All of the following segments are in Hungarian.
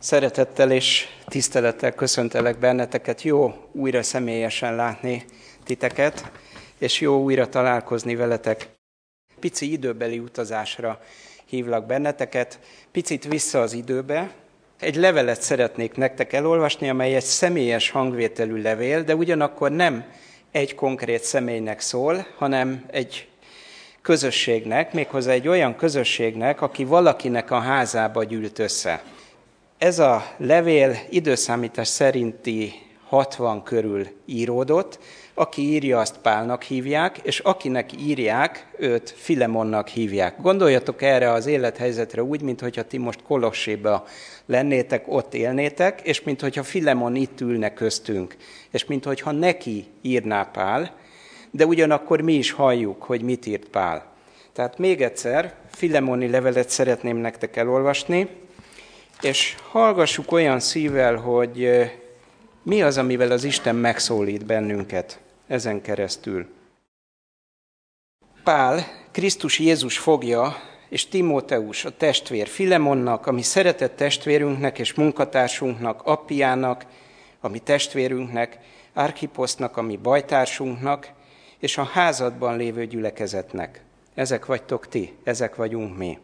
Szeretettel és tisztelettel köszöntelek benneteket. Jó újra személyesen látni titeket, és jó újra találkozni veletek. Pici időbeli utazásra hívlak benneteket, picit vissza az időbe. Egy levelet szeretnék nektek elolvasni, amely egy személyes hangvételű levél, de ugyanakkor nem egy konkrét személynek szól, hanem egy közösségnek, méghozzá egy olyan közösségnek, aki valakinek a házába gyűlt össze. Ez a levél időszámítás szerinti 60 körül íródott, aki írja, azt Pálnak hívják, és akinek írják, őt Filemonnak hívják. Gondoljatok erre az élethelyzetre úgy, mintha ti most Kolosséba lennétek, ott élnétek, és mintha Filemon itt ülne köztünk, és mintha neki írná Pál, de ugyanakkor mi is halljuk, hogy mit írt Pál. Tehát még egyszer, Filemoni levelet szeretném nektek elolvasni, és hallgassuk olyan szívvel, hogy mi az, amivel az Isten megszólít bennünket ezen keresztül. Pál, Krisztus Jézus fogja, és Timóteus, a testvér, Filemonnak, ami szeretett testvérünknek és munkatársunknak, Appiának, ami testvérünknek, Archiposznak, ami bajtársunknak, és a házadban lévő gyülekezetnek. Ezek vagytok ti, ezek vagyunk mi.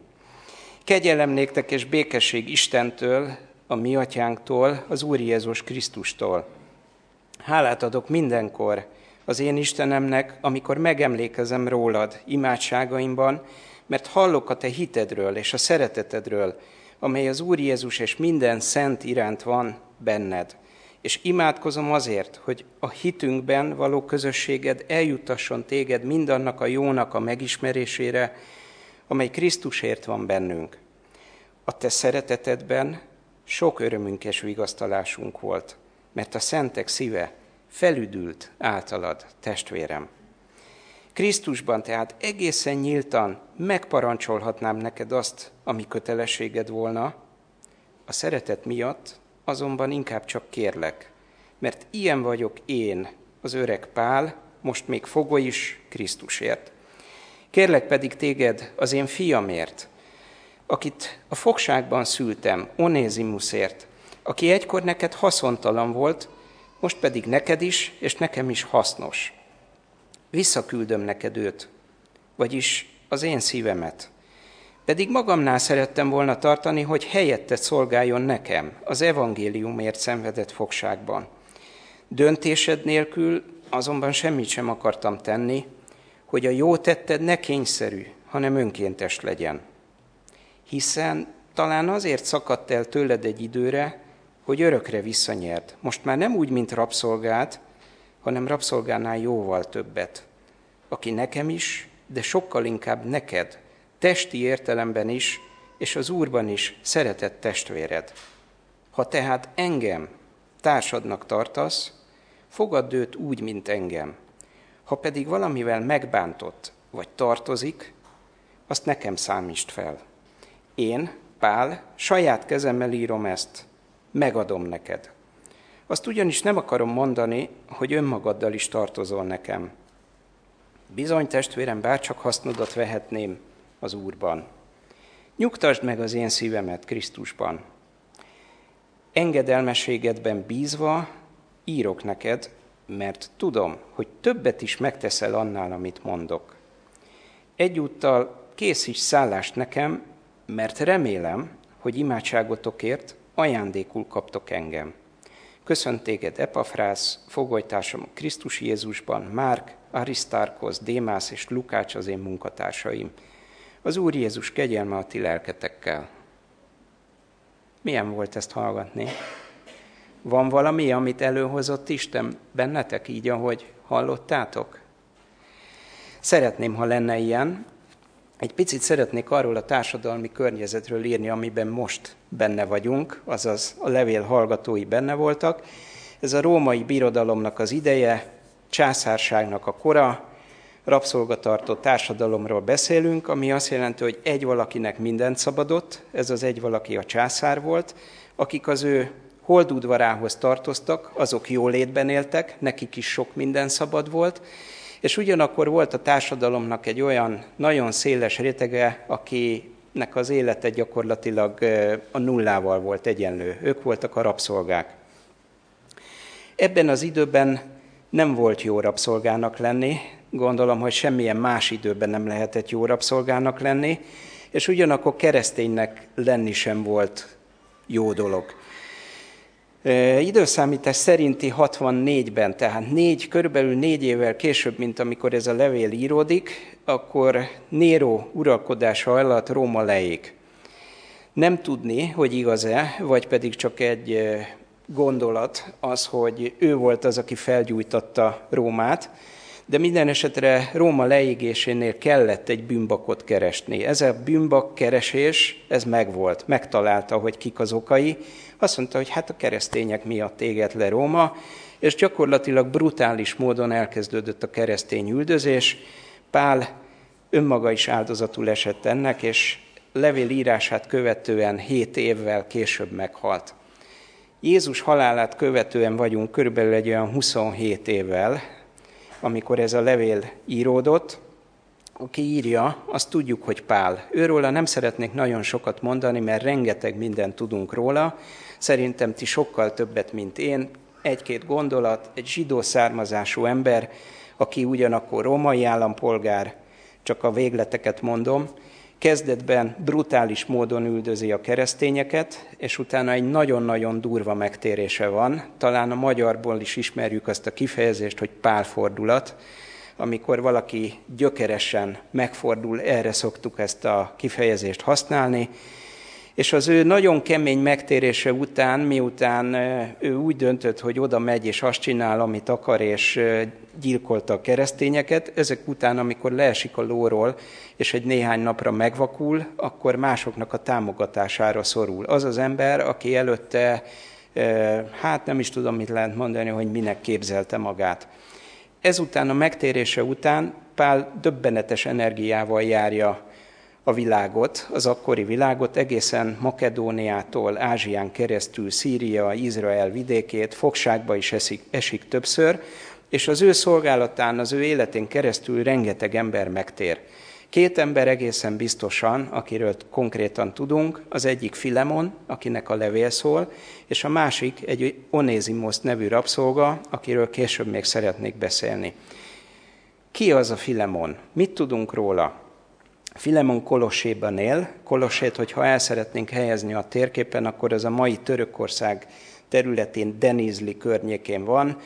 Kegyelem néktek és békesség Istentől, a mi atyánktól, az Úr Jézus Krisztustól. Hálát adok mindenkor az én Istenemnek, amikor megemlékezem rólad imádságaimban, mert hallok a te hitedről és a szeretetedről, amely az Úr Jézus és minden szent iránt van benned. És imádkozom azért, hogy a hitünkben való közösséged eljutasson téged mindannak a jónak a megismerésére, amely Krisztusért van bennünk. A te szeretetedben sok örömünk és vigasztalásunk volt, mert a szentek szíve felüdült általad, testvérem. Krisztusban tehát egészen nyíltan megparancsolhatnám neked azt, ami kötelességed volna, a szeretet miatt azonban inkább csak kérlek, mert ilyen vagyok én, az öreg Pál, most még fogó is Krisztusért. Kérlek pedig téged az én fiamért, akit a fogságban szültem, Onézimusért, aki egykor neked haszontalan volt, most pedig neked is, és nekem is hasznos. Visszaküldöm neked őt, vagyis az én szívemet. Pedig magamnál szerettem volna tartani, hogy helyettet szolgáljon nekem az evangéliumért szenvedett fogságban. Döntésed nélkül azonban semmit sem akartam tenni, hogy a jó tetted ne kényszerű, hanem önkéntes legyen. Hiszen talán azért szakadt el tőled egy időre, hogy örökre visszanyert. Most már nem úgy, mint rabszolgát, hanem rabszolgánál jóval többet, aki nekem is, de sokkal inkább neked, testi értelemben is, és az Úrban is szeretett testvéred. Ha tehát engem társadnak tartasz, fogadd őt úgy, mint engem. Ha pedig valamivel megbántott, vagy tartozik, azt nekem számítsd fel. Én, Pál, saját kezemmel írom ezt, megadom neked. Azt ugyanis nem akarom mondani, hogy önmagaddal is tartozol nekem. Bizony, testvérem, bárcsak hasznodat vehetném az Úrban. Nyugtasd meg az én szívemet Krisztusban. Engedelmességedben bízva írok neked, mert tudom, hogy többet is megteszel annál, amit mondok. Egyúttal készíts szállást nekem, mert remélem, hogy imádságotokért ajándékul kaptok engem. Köszönt téged Epafrász, fogolytársam Krisztus Jézusban, Márk, Arisztárkosz, Démász és Lukács az én munkatársaim. Az Úr Jézus kegyelme a ti lelketekkel. Milyen volt ezt hallgatni? Van valami, amit előhozott Isten bennetek így, ahogy hallottátok? Szeretném, ha lenne ilyen, egy picit szeretnék arról a társadalmi környezetről írni, amiben most benne vagyunk, azaz a levél hallgatói benne voltak. Ez a római birodalomnak az ideje, császárságnak a kora, rabszolgatartó társadalomról beszélünk, ami azt jelenti, hogy egy valakinek mindent szabadott, ez az egy valaki a császár volt, akik az ő holdudvarához tartoztak, azok jólétben éltek, nekik is sok minden szabad volt, és ugyanakkor volt a társadalomnak egy olyan nagyon széles rétege, aki nek az élete gyakorlatilag a nullával volt egyenlő. Ők voltak a rabszolgák. Ebben az időben nem volt jó rabszolgának lenni, gondolom, hogy semmilyen más időben nem lehetett jó rabszolgának lenni, és ugyanakkor kereszténynek lenni sem volt jó dolog. Időszámítás szerinti 64-ben, tehát négy, körülbelül négy évvel később, mint amikor ez a levél íródik, akkor Néró uralkodása alatt Róma leég. Nem tudni, hogy igaz-e, vagy pedig csak egy gondolat az, hogy ő volt az, aki felgyújtotta Rómát, de minden esetre Róma leégésénél kellett egy bűnbakot keresni. Ez a bűnbak keresés, ez megvolt, megtalálta, hogy kik az okai. Azt mondta, hogy hát a keresztények miatt éget le Róma, és gyakorlatilag brutális módon elkezdődött a keresztény üldözés. Pál önmaga is áldozatul esett ennek, és levél írását követően hét évvel később meghalt. Jézus halálát követően vagyunk körülbelül egy olyan 27 évvel, amikor ez a levél íródott, aki írja, azt tudjuk, hogy Pál. Őróla nem szeretnék nagyon sokat mondani, mert rengeteg mindent tudunk róla. Szerintem ti sokkal többet, mint én. Egy-két gondolat, egy zsidó származású ember, aki ugyanakkor római állampolgár, csak a végleteket mondom, Kezdetben brutális módon üldözi a keresztényeket, és utána egy nagyon-nagyon durva megtérése van. Talán a magyarból is ismerjük azt a kifejezést, hogy pálfordulat, amikor valaki gyökeresen megfordul, erre szoktuk ezt a kifejezést használni, és az ő nagyon kemény megtérése után, miután ő úgy döntött, hogy oda megy és azt csinál, amit akar, és gyilkolta a keresztényeket, ezek után, amikor leesik a lóról, és egy néhány napra megvakul, akkor másoknak a támogatására szorul. Az az ember, aki előtte, hát nem is tudom, mit lehet mondani, hogy minek képzelte magát. Ezután a megtérése után Pál döbbenetes energiával járja a világot, az akkori világot, egészen Makedóniától, Ázsián keresztül, Szíria, Izrael vidékét, fogságba is esik, esik többször, és az ő szolgálatán, az ő életén keresztül rengeteg ember megtér. Két ember egészen biztosan, akiről konkrétan tudunk, az egyik Filemon, akinek a levél szól, és a másik egy Onézimosz nevű rabszolga, akiről később még szeretnék beszélni. Ki az a Filemon? Mit tudunk róla? Filemon Kolosséban él. Kolossét, hogyha el szeretnénk helyezni a térképen, akkor ez a mai Törökország területén Denizli környékén van.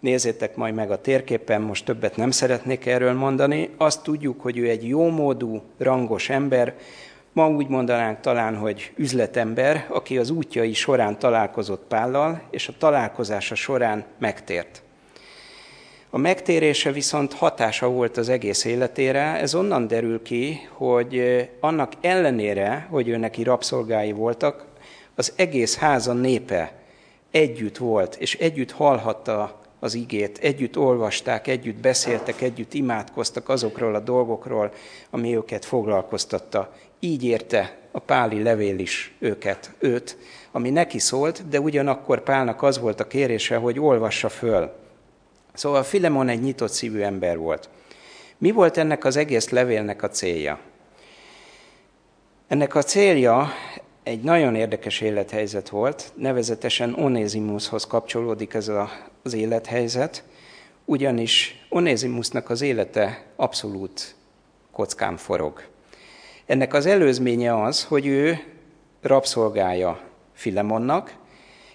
Nézzétek majd meg a térképen, most többet nem szeretnék erről mondani. Azt tudjuk, hogy ő egy jómódú, rangos ember, ma úgy mondanánk talán, hogy üzletember, aki az útjai során találkozott Pállal, és a találkozása során megtért. A megtérése viszont hatása volt az egész életére. Ez onnan derül ki, hogy annak ellenére, hogy ő neki rabszolgái voltak, az egész háza népe együtt volt, és együtt hallhatta az igét, együtt olvasták, együtt beszéltek, együtt imádkoztak azokról a dolgokról, ami őket foglalkoztatta. Így érte a Páli levél is őket, őt, ami neki szólt, de ugyanakkor Pálnak az volt a kérése, hogy olvassa föl Szóval Filemon egy nyitott szívű ember volt. Mi volt ennek az egész levélnek a célja? Ennek a célja egy nagyon érdekes élethelyzet volt, nevezetesen Onézimushoz kapcsolódik ez a, az élethelyzet, ugyanis Onézimusnak az élete abszolút kockán forog. Ennek az előzménye az, hogy ő rabszolgája Filemonnak,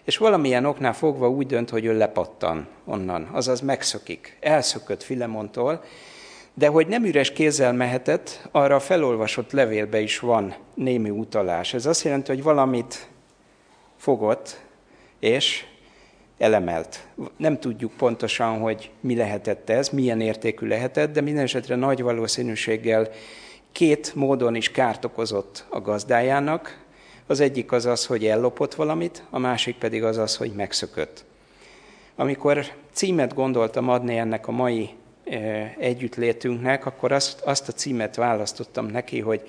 és valamilyen oknál fogva úgy dönt, hogy ő lepattan onnan, azaz megszökik, elszökött Filemontól, de hogy nem üres kézzel mehetett, arra a felolvasott levélbe is van némi utalás. Ez azt jelenti, hogy valamit fogott, és elemelt. Nem tudjuk pontosan, hogy mi lehetett ez, milyen értékű lehetett, de minden esetre nagy valószínűséggel két módon is kárt okozott a gazdájának, az egyik az az, hogy ellopott valamit, a másik pedig az az, hogy megszökött. Amikor címet gondoltam adni ennek a mai együttlétünknek, akkor azt, azt a címet választottam neki, hogy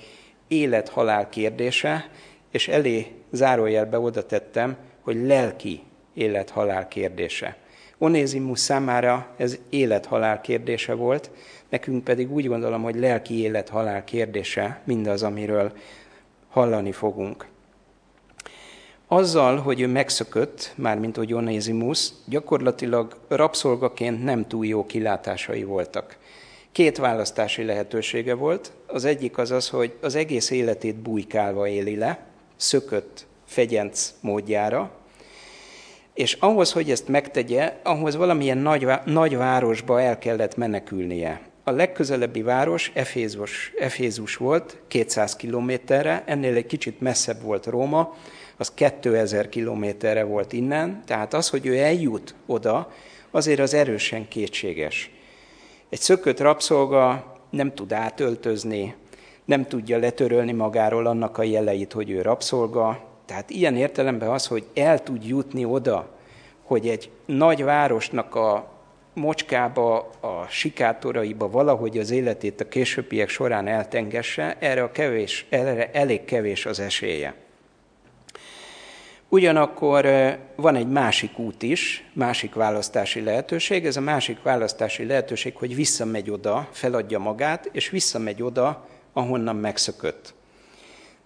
élet-halál kérdése, és elé zárójelbe oda tettem, hogy lelki élet-halál kérdése. Onézimus számára ez élet-halál kérdése volt, nekünk pedig úgy gondolom, hogy lelki élet-halál kérdése mindaz, amiről hallani fogunk. Azzal, hogy ő megszökött, mármint hogy Onézimus, gyakorlatilag rabszolgaként nem túl jó kilátásai voltak. Két választási lehetősége volt. Az egyik az az, hogy az egész életét bujkálva éli le, szökött fegyenc módjára, és ahhoz, hogy ezt megtegye, ahhoz valamilyen nagy, nagy városba el kellett menekülnie. A legközelebbi város Efézus, Efézus volt, 200 kilométerre, ennél egy kicsit messzebb volt Róma, az 2000 kilométerre volt innen, tehát az, hogy ő eljut oda, azért az erősen kétséges. Egy szökött rabszolga nem tud átöltözni, nem tudja letörölni magáról annak a jeleit, hogy ő rabszolga. Tehát ilyen értelemben az, hogy el tud jutni oda, hogy egy nagy városnak a mocskába, a sikátoraiba valahogy az életét a későbbiek során eltengesse, erre, a kevés, erre elég kevés az esélye. Ugyanakkor van egy másik út is, másik választási lehetőség. Ez a másik választási lehetőség, hogy visszamegy oda, feladja magát, és visszamegy oda, ahonnan megszökött.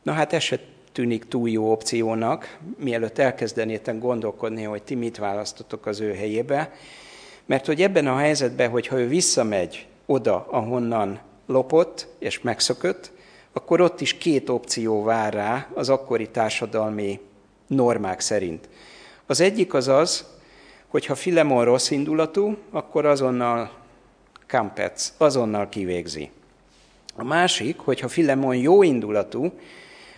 Na hát ez se tűnik túl jó opciónak, mielőtt elkezdenétek gondolkodni, hogy ti mit választotok az ő helyébe, mert hogy ebben a helyzetben, hogyha ő visszamegy oda, ahonnan lopott és megszökött, akkor ott is két opció vár rá az akkori társadalmi normák szerint. Az egyik az az, hogy ha Filemon rossz indulatú, akkor azonnal kampec, azonnal kivégzi. A másik, hogy ha Filemon jó indulatú,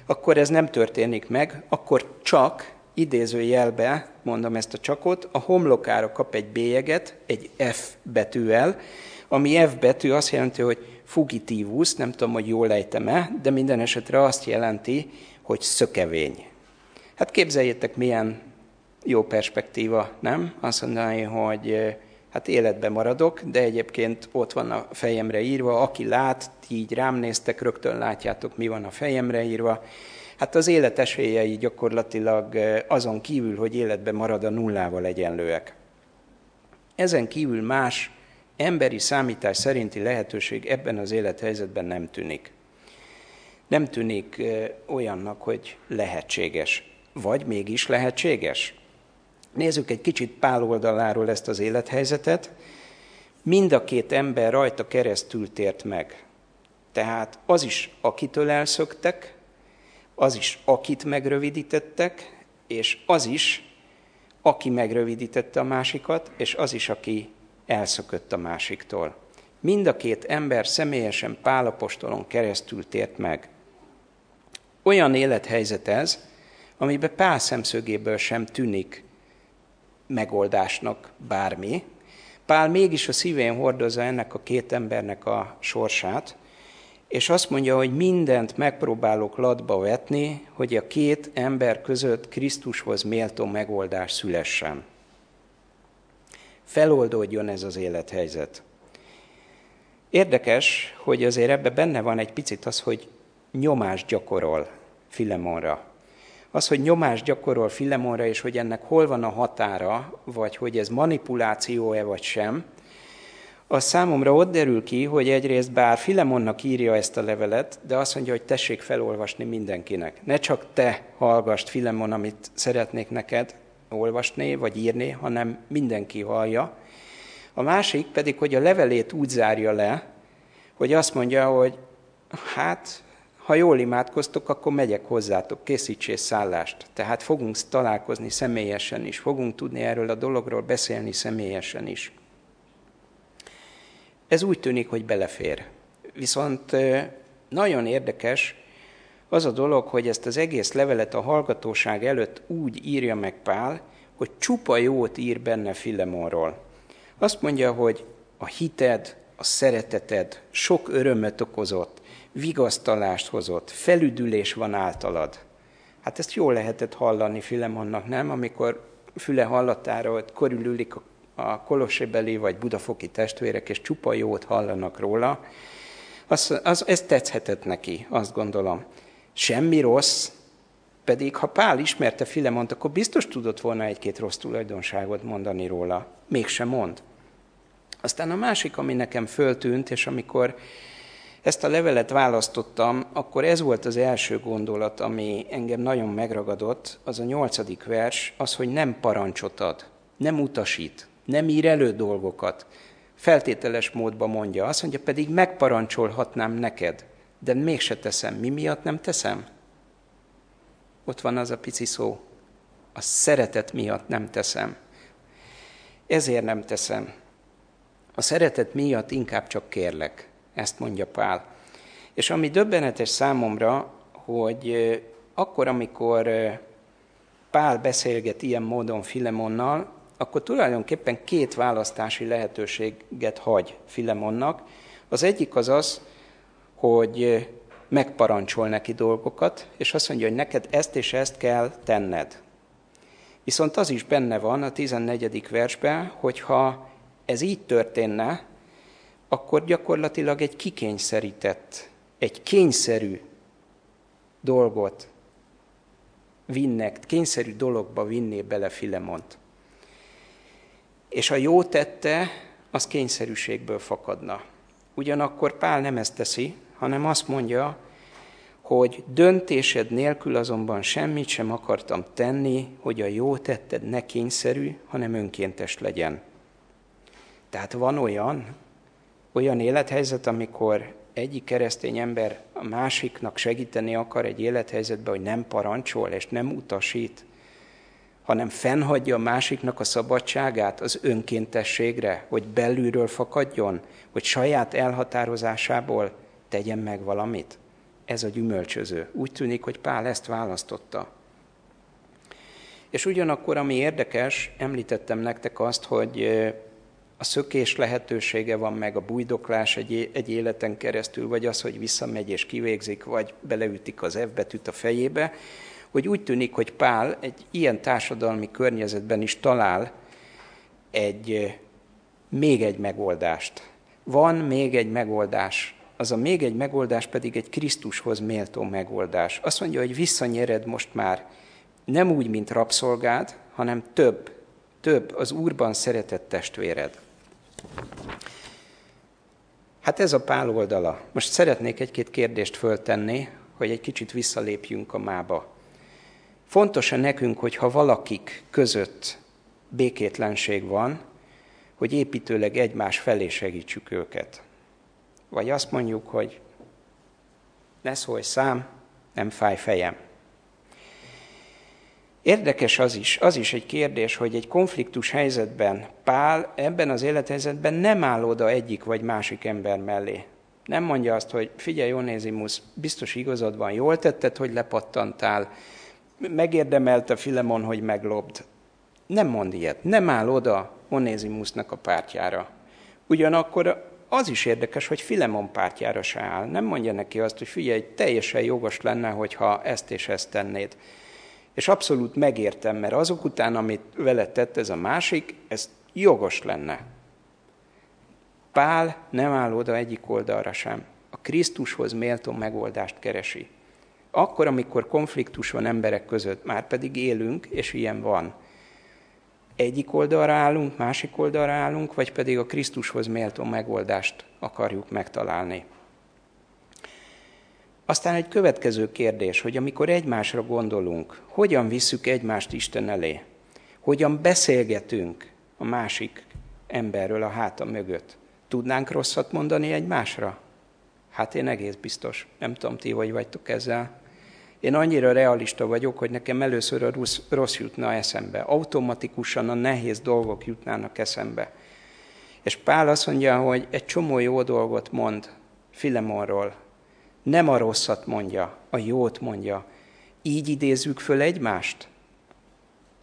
akkor ez nem történik meg, akkor csak idézőjelbe, mondom ezt a csakot, a homlokára kap egy bélyeget, egy F betűvel, ami F betű azt jelenti, hogy fugitívus, nem tudom, hogy jól ejtem-e, de minden esetre azt jelenti, hogy szökevény. Hát képzeljétek, milyen jó perspektíva, nem? Azt mondani, hogy hát életben maradok, de egyébként ott van a fejemre írva, aki lát, ti így rám néztek, rögtön látjátok, mi van a fejemre írva. Hát az élet esélyei gyakorlatilag azon kívül, hogy életben marad a nullával egyenlőek. Ezen kívül más emberi számítás szerinti lehetőség ebben az élethelyzetben nem tűnik. Nem tűnik olyannak, hogy lehetséges. Vagy mégis lehetséges? Nézzük egy kicsit Pál oldaláról ezt az élethelyzetet. Mind a két ember rajta keresztül tért meg. Tehát az is, akitől elszöktek, az is, akit megrövidítettek, és az is, aki megrövidítette a másikat, és az is, aki elszökött a másiktól. Mind a két ember személyesen Pálapostolon keresztül tért meg. Olyan élethelyzet ez, amiben Pál szemszögéből sem tűnik megoldásnak bármi. Pál mégis a szívén hordozza ennek a két embernek a sorsát, és azt mondja, hogy mindent megpróbálok latba vetni, hogy a két ember között Krisztushoz méltó megoldás szülessen. Feloldódjon ez az élethelyzet. Érdekes, hogy azért ebbe benne van egy picit az, hogy nyomást gyakorol Filemonra az, hogy nyomást gyakorol Filemonra, és hogy ennek hol van a határa, vagy hogy ez manipuláció-e vagy sem, az számomra ott derül ki, hogy egyrészt bár Filemonnak írja ezt a levelet, de azt mondja, hogy tessék felolvasni mindenkinek. Ne csak te hallgast, Filemon, amit szeretnék neked olvasni, vagy írni, hanem mindenki hallja. A másik pedig, hogy a levelét úgy zárja le, hogy azt mondja, hogy hát ha jól imádkoztok, akkor megyek hozzátok, készítsés szállást. Tehát fogunk találkozni személyesen is, fogunk tudni erről a dologról beszélni személyesen is. Ez úgy tűnik, hogy belefér. Viszont nagyon érdekes az a dolog, hogy ezt az egész levelet a hallgatóság előtt úgy írja meg Pál, hogy csupa jót ír benne Filemonról. Azt mondja, hogy a hited, a szereteted sok örömöt okozott, vigasztalást hozott, felüdülés van általad. Hát ezt jól lehetett hallani Filemonnak, nem? Amikor füle hallatára, hogy körülülik a kolosebeli vagy budafoki testvérek, és csupa jót hallanak róla, az, az, ez tetszhetett neki, azt gondolom. Semmi rossz, pedig ha Pál ismerte Filemont, akkor biztos tudott volna egy-két rossz tulajdonságot mondani róla. Mégsem mond. Aztán a másik, ami nekem föltűnt, és amikor ezt a levelet választottam, akkor ez volt az első gondolat, ami engem nagyon megragadott, az a nyolcadik vers, az, hogy nem parancsot ad, nem utasít, nem ír elő dolgokat. Feltételes módban mondja, azt mondja, pedig megparancsolhatnám neked, de mégse teszem. Mi miatt nem teszem? Ott van az a pici szó. A szeretet miatt nem teszem. Ezért nem teszem. A szeretet miatt inkább csak kérlek. Ezt mondja Pál. És ami döbbenetes számomra, hogy akkor, amikor Pál beszélget ilyen módon Filemonnal, akkor tulajdonképpen két választási lehetőséget hagy Filemonnak. Az egyik az az, hogy megparancsol neki dolgokat, és azt mondja, hogy neked ezt és ezt kell tenned. Viszont az is benne van a 14. versben, hogyha ez így történne, akkor gyakorlatilag egy kikényszerített, egy kényszerű dolgot vinnek, kényszerű dologba vinné bele Filemont. És a jó tette, az kényszerűségből fakadna. Ugyanakkor Pál nem ezt teszi, hanem azt mondja, hogy döntésed nélkül azonban semmit sem akartam tenni, hogy a jó tetted ne kényszerű, hanem önkéntes legyen. Tehát van olyan, olyan élethelyzet, amikor egyik keresztény ember a másiknak segíteni akar egy élethelyzetbe, hogy nem parancsol és nem utasít, hanem fennhagyja a másiknak a szabadságát az önkéntességre, hogy belülről fakadjon, hogy saját elhatározásából tegyen meg valamit. Ez a gyümölcsöző. Úgy tűnik, hogy Pál ezt választotta. És ugyanakkor, ami érdekes, említettem nektek azt, hogy a szökés lehetősége van meg, a bujdoklás egy, egy életen keresztül, vagy az, hogy visszamegy és kivégzik, vagy beleütik az F betűt a fejébe, hogy úgy tűnik, hogy Pál egy ilyen társadalmi környezetben is talál egy, még egy megoldást. Van még egy megoldás. Az a még egy megoldás pedig egy Krisztushoz méltó megoldás. Azt mondja, hogy visszanyered most már nem úgy, mint rabszolgád, hanem több, több az Úrban szeretett testvéred. Hát ez a pál oldala. Most szeretnék egy-két kérdést föltenni, hogy egy kicsit visszalépjünk a mába. Fontos-e nekünk, hogyha valakik között békétlenség van, hogy építőleg egymás felé segítsük őket? Vagy azt mondjuk, hogy ne szólj szám, nem fáj fejem. Érdekes az is, az is egy kérdés, hogy egy konfliktus helyzetben Pál ebben az élethelyzetben nem áll oda egyik vagy másik ember mellé. Nem mondja azt, hogy figyelj, Onézimus, biztos igazad van, jól tetted, hogy lepattantál, megérdemelte Filemon, hogy meglobd. Nem mond ilyet, nem áll oda Onézimusnak a pártjára. Ugyanakkor az is érdekes, hogy Filemon pártjára se áll. Nem mondja neki azt, hogy figyelj, teljesen jogos lenne, hogyha ezt és ezt tennéd. És abszolút megértem, mert azok után, amit vele tett ez a másik, ez jogos lenne. Pál nem áll oda egyik oldalra sem. A Krisztushoz méltó megoldást keresi. Akkor, amikor konfliktus van emberek között, már pedig élünk, és ilyen van. Egyik oldalra állunk, másik oldalra állunk, vagy pedig a Krisztushoz méltó megoldást akarjuk megtalálni. Aztán egy következő kérdés, hogy amikor egymásra gondolunk, hogyan visszük egymást Isten elé? Hogyan beszélgetünk a másik emberről a háta mögött? Tudnánk rosszat mondani egymásra? Hát én egész biztos. Nem tudom, ti hogy vagytok ezzel. Én annyira realista vagyok, hogy nekem először a rossz, rossz jutna eszembe. Automatikusan a nehéz dolgok jutnának eszembe. És Pál azt mondja, hogy egy csomó jó dolgot mond Filemonról, nem a rosszat mondja, a jót mondja. Így idézzük föl egymást,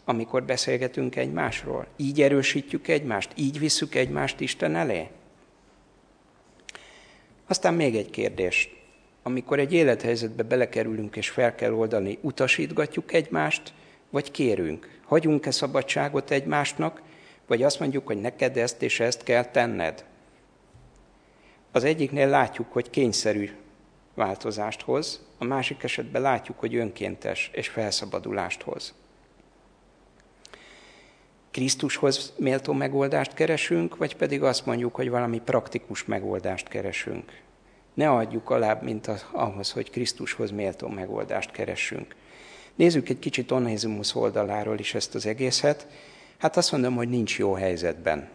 amikor beszélgetünk egymásról. Így erősítjük egymást, így visszük egymást Isten elé. Aztán még egy kérdés. Amikor egy élethelyzetbe belekerülünk és fel kell oldani, utasítgatjuk egymást, vagy kérünk? Hagyunk-e szabadságot egymásnak, vagy azt mondjuk, hogy neked ezt és ezt kell tenned? Az egyiknél látjuk, hogy kényszerű változást hoz, a másik esetben látjuk, hogy önkéntes és felszabadulást hoz. Krisztushoz méltó megoldást keresünk, vagy pedig azt mondjuk, hogy valami praktikus megoldást keresünk. Ne adjuk alább, mint az, ahhoz, hogy Krisztushoz méltó megoldást keressünk. Nézzük egy kicsit Onézimus oldaláról is ezt az egészet. Hát azt mondom, hogy nincs jó helyzetben.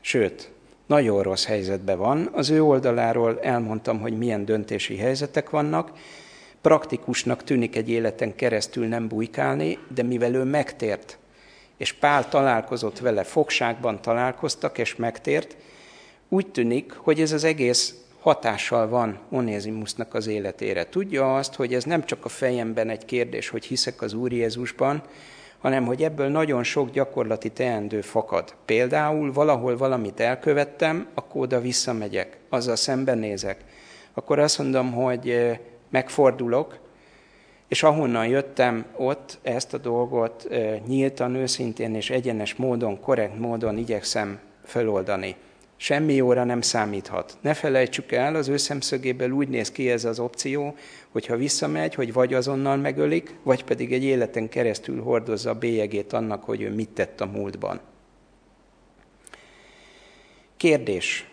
Sőt, nagyon rossz helyzetben van. Az ő oldaláról elmondtam, hogy milyen döntési helyzetek vannak. Praktikusnak tűnik egy életen keresztül nem bujkálni, de mivel ő megtért, és Pál találkozott vele, fogságban találkoztak, és megtért, úgy tűnik, hogy ez az egész hatással van Onézimusnak az életére. Tudja azt, hogy ez nem csak a fejemben egy kérdés, hogy hiszek az Úr Jézusban, hanem hogy ebből nagyon sok gyakorlati teendő fakad. Például valahol valamit elkövettem, akkor oda visszamegyek, azzal szembenézek. Akkor azt mondom, hogy megfordulok, és ahonnan jöttem, ott ezt a dolgot nyíltan, őszintén és egyenes módon, korrekt módon igyekszem feloldani. Semmi jóra nem számíthat. Ne felejtsük el, az ő szemszögéből úgy néz ki ez az opció, hogyha visszamegy, hogy vagy azonnal megölik, vagy pedig egy életen keresztül hordozza a bélyegét annak, hogy ő mit tett a múltban. Kérdés.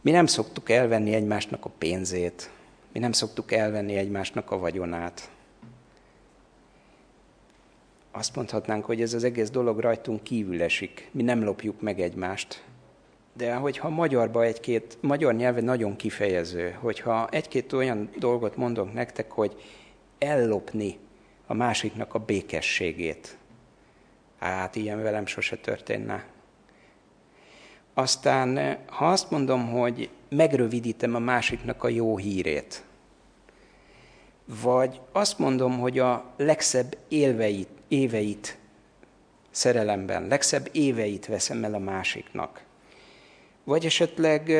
Mi nem szoktuk elvenni egymásnak a pénzét, mi nem szoktuk elvenni egymásnak a vagyonát. Azt mondhatnánk, hogy ez az egész dolog rajtunk kívül esik. Mi nem lopjuk meg egymást. De hogyha magyarba egy-két, magyar nyelve nagyon kifejező, hogyha egy-két olyan dolgot mondok nektek, hogy ellopni a másiknak a békességét. Hát ilyen velem sose történne. Aztán, ha azt mondom, hogy megrövidítem a másiknak a jó hírét, vagy azt mondom, hogy a legszebb élveit, éveit szerelemben, legszebb éveit veszem el a másiknak, vagy esetleg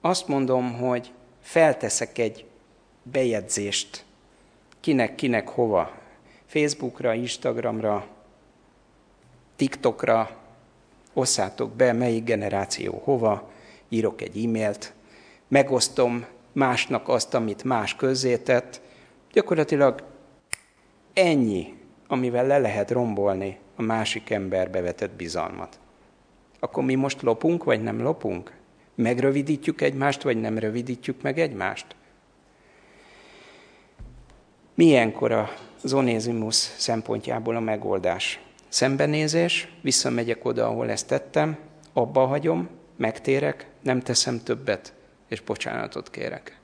azt mondom, hogy felteszek egy bejegyzést, kinek, kinek, hova, Facebookra, Instagramra, TikTokra, osszátok be, melyik generáció hova, írok egy e-mailt, megosztom másnak azt, amit más közzétett, gyakorlatilag ennyi, amivel le lehet rombolni a másik emberbe vetett bizalmat. Akkor mi most lopunk, vagy nem lopunk? Megrövidítjük egymást, vagy nem rövidítjük meg egymást? Milyenkor a zonézimus szempontjából a megoldás? Szembenézés, visszamegyek oda, ahol ezt tettem, abba hagyom, megtérek, nem teszem többet, és bocsánatot kérek.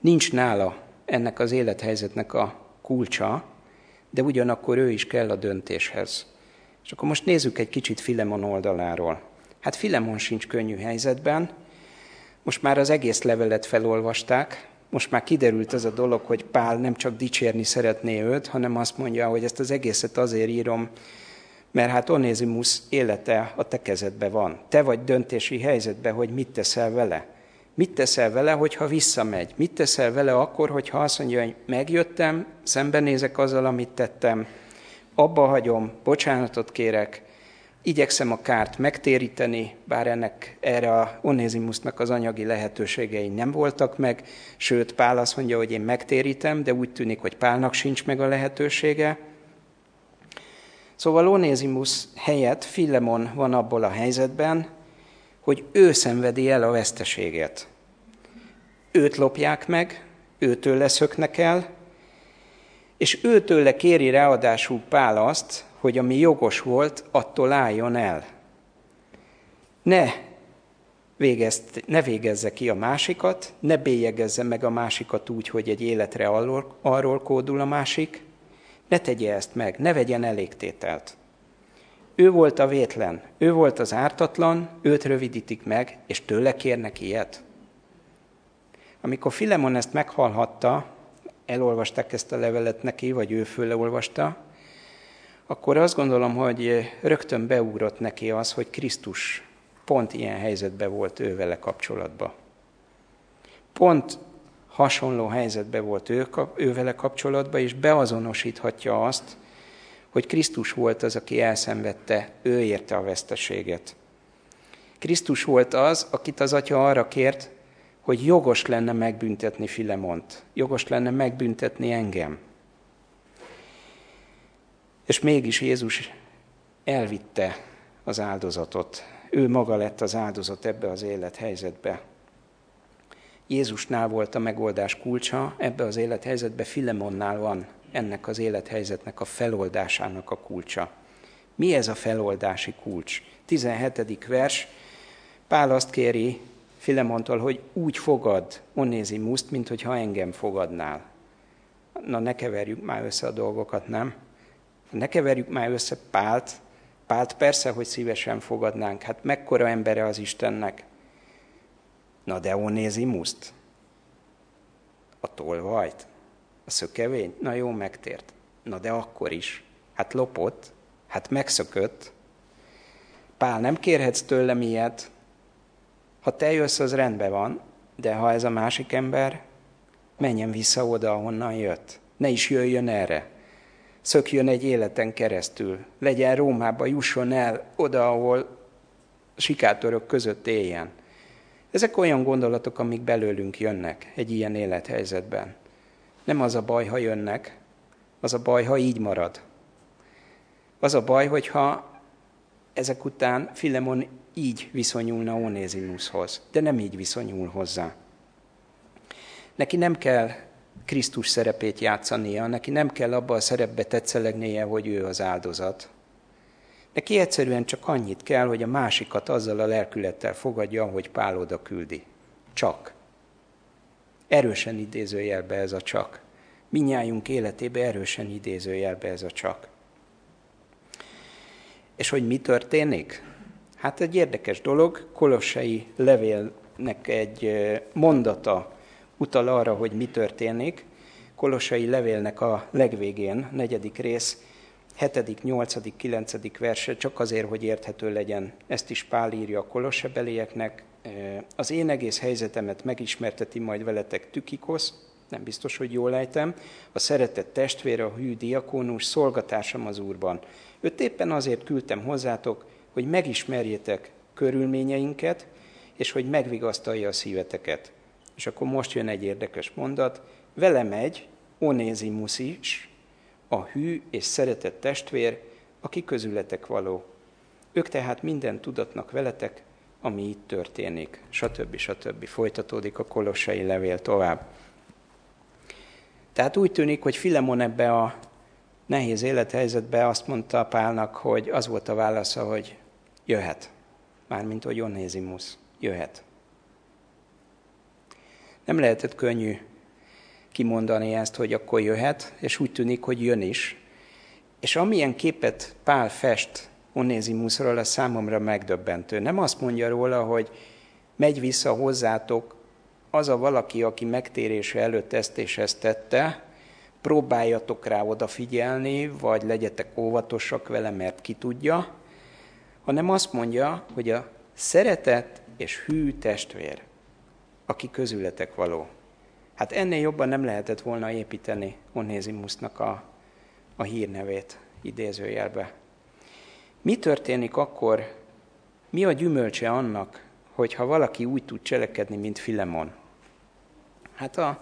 Nincs nála ennek az élethelyzetnek a kulcsa, de ugyanakkor ő is kell a döntéshez. És akkor most nézzük egy kicsit Filemon oldaláról. Hát Filemon sincs könnyű helyzetben, most már az egész levelet felolvasták, most már kiderült az a dolog, hogy Pál nem csak dicsérni szeretné őt, hanem azt mondja, hogy ezt az egészet azért írom, mert hát Onézimus élete a te kezedben van. Te vagy döntési helyzetben, hogy mit teszel vele. Mit teszel vele, hogyha visszamegy? Mit teszel vele akkor, hogyha azt mondja, hogy megjöttem, szembenézek azzal, amit tettem, abba hagyom, bocsánatot kérek, igyekszem a kárt megtéríteni, bár ennek erre a Onézimusnak az anyagi lehetőségei nem voltak meg, sőt, Pál azt mondja, hogy én megtérítem, de úgy tűnik, hogy Pálnak sincs meg a lehetősége. Szóval Onézimus helyett Filemon van abból a helyzetben, hogy ő szenvedi el a veszteséget. Őt lopják meg, őtől leszöknek el, és őtőle kéri ráadásul Pál azt, hogy ami jogos volt, attól álljon el. Ne, végezt, ne végezze ki a másikat, ne bélyegezze meg a másikat úgy, hogy egy életre arról, arról kódul a másik, ne tegye ezt meg, ne vegyen elégtételt. Ő volt a vétlen, ő volt az ártatlan, őt rövidítik meg, és tőle kérnek ilyet. Amikor Filemon ezt meghallhatta, elolvasták ezt a levelet neki, vagy ő főleolvasta, akkor azt gondolom, hogy rögtön beugrott neki az, hogy Krisztus pont ilyen helyzetben volt ő vele kapcsolatban. Pont hasonló helyzetben volt ő, ő vele kapcsolatban, és beazonosíthatja azt, hogy Krisztus volt az, aki elszenvedte, ő érte a veszteséget. Krisztus volt az, akit az atya arra kért, hogy jogos lenne megbüntetni Filemont, jogos lenne megbüntetni engem. És mégis Jézus elvitte az áldozatot. ő maga lett az áldozat ebbe az élethelyzetbe. Jézusnál volt a megoldás kulcsa, ebbe az élethelyzetbe Filemonnál van ennek az élethelyzetnek a feloldásának a kulcsa. Mi ez a feloldási kulcs? 17. vers, Pál azt kéri Filemontól, hogy úgy fogad Onézimuszt, mint hogyha engem fogadnál. Na ne keverjük már össze a dolgokat, nem? Ne keverjük már össze Pált. Pált persze, hogy szívesen fogadnánk. Hát mekkora embere az Istennek. Na de Onézimuszt? A tolvajt? A szökevény? Na jó, megtért. Na de akkor is. Hát lopott, hát megszökött. Pál, nem kérhetsz tőlem ilyet. Ha te jössz, az rendben van, de ha ez a másik ember, menjen vissza oda, ahonnan jött. Ne is jöjjön erre. Szökjön egy életen keresztül. Legyen Rómába, jusson el oda, ahol sikátorok között éljen. Ezek olyan gondolatok, amik belőlünk jönnek egy ilyen élethelyzetben. Nem az a baj, ha jönnek, az a baj, ha így marad. Az a baj, hogyha ezek után Filemon így viszonyulna Onézimushoz, de nem így viszonyul hozzá. Neki nem kell Krisztus szerepét játszania, neki nem kell abba a szerepbe tetszelegnie, hogy ő az áldozat. Neki egyszerűen csak annyit kell, hogy a másikat azzal a lelkülettel fogadja, hogy Pál oda küldi. Csak. Erősen idézőjelbe ez a csak. Minnyájunk életébe erősen idézőjelbe ez a csak. És hogy mi történik? Hát egy érdekes dolog, Kolossai levélnek egy mondata utal arra, hogy mi történik. Kolossai levélnek a legvégén, negyedik rész, 7., 8., 9. verse, csak azért, hogy érthető legyen. Ezt is Pál írja a kolossebelieknek. Az én egész helyzetemet megismerteti majd veletek Tükikosz, nem biztos, hogy jól ejtem, a szeretett testvére, a hű diakónus, szolgatársam az Úrban. Őt éppen azért küldtem hozzátok, hogy megismerjétek körülményeinket, és hogy megvigasztalja a szíveteket. És akkor most jön egy érdekes mondat, vele megy Onézimus is, a hű és szeretett testvér, aki közületek való. Ők tehát minden tudatnak veletek, ami itt történik, stb. stb. Folytatódik a kolossai levél tovább. Tehát úgy tűnik, hogy Filemon ebbe a nehéz élethelyzetbe azt mondta Pálnak, hogy az volt a válasza, hogy jöhet. Mármint, hogy Onézimus jöhet. Nem lehetett könnyű kimondani ezt, hogy akkor jöhet, és úgy tűnik, hogy jön is. És amilyen képet Pál fest Onézimusról, a számomra megdöbbentő. Nem azt mondja róla, hogy megy vissza hozzátok az a valaki, aki megtérése előtt ezt és ezt tette, próbáljatok rá odafigyelni, vagy legyetek óvatosak vele, mert ki tudja, hanem azt mondja, hogy a szeretet és hű testvér, aki közületek való. Hát ennél jobban nem lehetett volna építeni Onézimusnak a, a hírnevét idézőjelbe. Mi történik akkor, mi a gyümölcse annak, hogyha valaki úgy tud cselekedni, mint Filemon? Hát a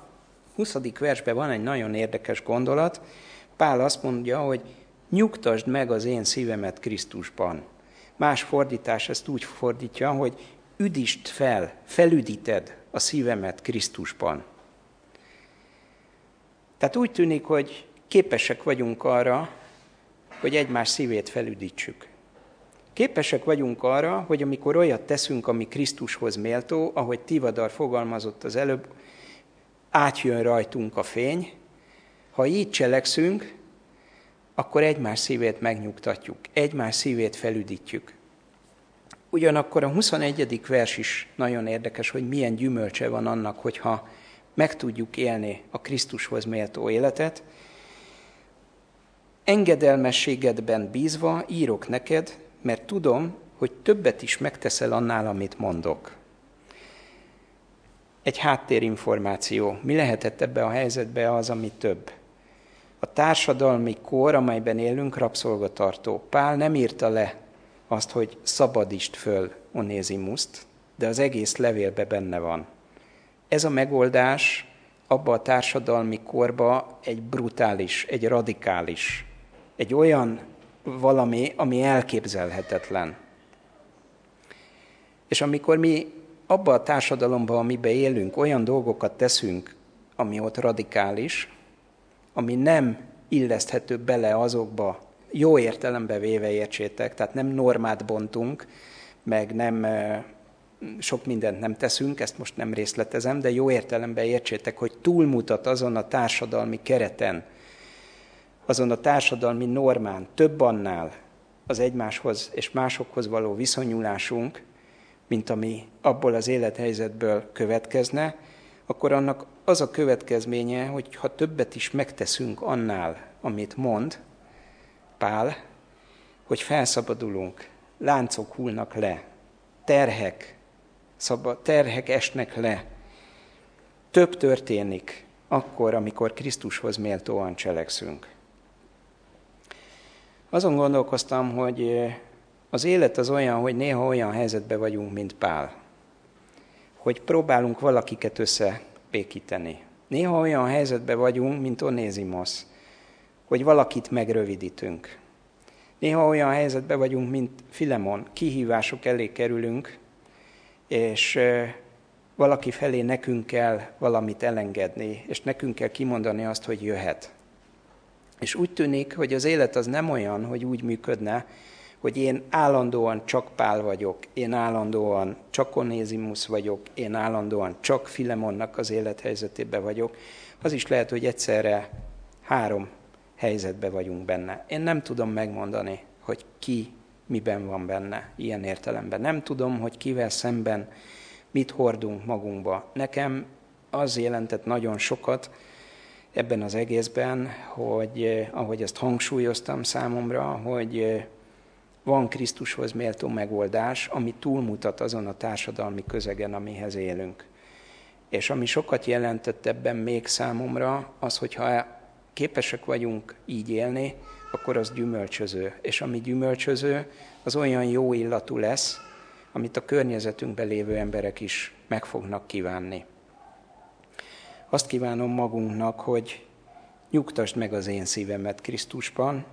20. versben van egy nagyon érdekes gondolat. Pál azt mondja, hogy nyugtasd meg az én szívemet Krisztusban. Más fordítás ezt úgy fordítja, hogy üdítsd fel, felüdíted a szívemet Krisztusban. Tehát úgy tűnik, hogy képesek vagyunk arra, hogy egymás szívét felüdítsük. Képesek vagyunk arra, hogy amikor olyat teszünk, ami Krisztushoz méltó, ahogy Tivadar fogalmazott az előbb, átjön rajtunk a fény. Ha így cselekszünk, akkor egymás szívét megnyugtatjuk, egymás szívét felüdítjük. Ugyanakkor a 21. vers is nagyon érdekes, hogy milyen gyümölcse van annak, hogyha meg tudjuk élni a Krisztushoz méltó életet. Engedelmességedben bízva írok neked, mert tudom, hogy többet is megteszel annál, amit mondok. Egy háttérinformáció. Mi lehetett ebbe a helyzetbe az, ami több? A társadalmi kor, amelyben élünk, rabszolgatartó. Pál nem írta le azt, hogy szabadítsd föl Onézimuszt, de az egész levélbe benne van. Ez a megoldás abba a társadalmi korba egy brutális, egy radikális, egy olyan valami, ami elképzelhetetlen. És amikor mi abba a társadalomban, amiben élünk, olyan dolgokat teszünk, ami ott radikális, ami nem illeszthető bele azokba, jó értelembe véve értsétek, tehát nem normát bontunk, meg nem sok mindent nem teszünk, ezt most nem részletezem, de jó értelemben értsétek, hogy túlmutat azon a társadalmi kereten, azon a társadalmi normán, több annál az egymáshoz és másokhoz való viszonyulásunk, mint ami abból az élethelyzetből következne, akkor annak az a következménye, hogy ha többet is megteszünk annál, amit mond Pál, hogy felszabadulunk, láncok hullnak le, terhek, szabad, terhek esnek le. Több történik akkor, amikor Krisztushoz méltóan cselekszünk. Azon gondolkoztam, hogy az élet az olyan, hogy néha olyan helyzetben vagyunk, mint Pál. Hogy próbálunk valakiket összepékíteni. Néha olyan helyzetben vagyunk, mint Onézimosz, hogy valakit megrövidítünk. Néha olyan helyzetben vagyunk, mint Filemon, kihívások elé kerülünk, és valaki felé nekünk kell valamit elengedni, és nekünk kell kimondani azt, hogy jöhet. És úgy tűnik, hogy az élet az nem olyan, hogy úgy működne, hogy én állandóan csak Pál vagyok, én állandóan csak Onézimus vagyok, én állandóan csak Filemonnak az élethelyzetében vagyok. Az is lehet, hogy egyszerre három helyzetbe vagyunk benne. Én nem tudom megmondani, hogy ki miben van benne, ilyen értelemben. Nem tudom, hogy kivel szemben mit hordunk magunkba. Nekem az jelentett nagyon sokat ebben az egészben, hogy eh, ahogy ezt hangsúlyoztam számomra, hogy eh, van Krisztushoz méltó megoldás, ami túlmutat azon a társadalmi közegen, amihez élünk. És ami sokat jelentett ebben még számomra, az, hogyha képesek vagyunk így élni, akkor az gyümölcsöző. És ami gyümölcsöző, az olyan jó illatú lesz, amit a környezetünkben lévő emberek is meg fognak kívánni. Azt kívánom magunknak, hogy nyugtasd meg az én szívemet Krisztusban,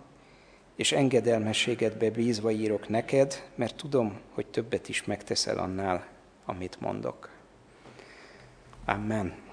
és engedelmességedbe bízva írok neked, mert tudom, hogy többet is megteszel annál, amit mondok. Amen.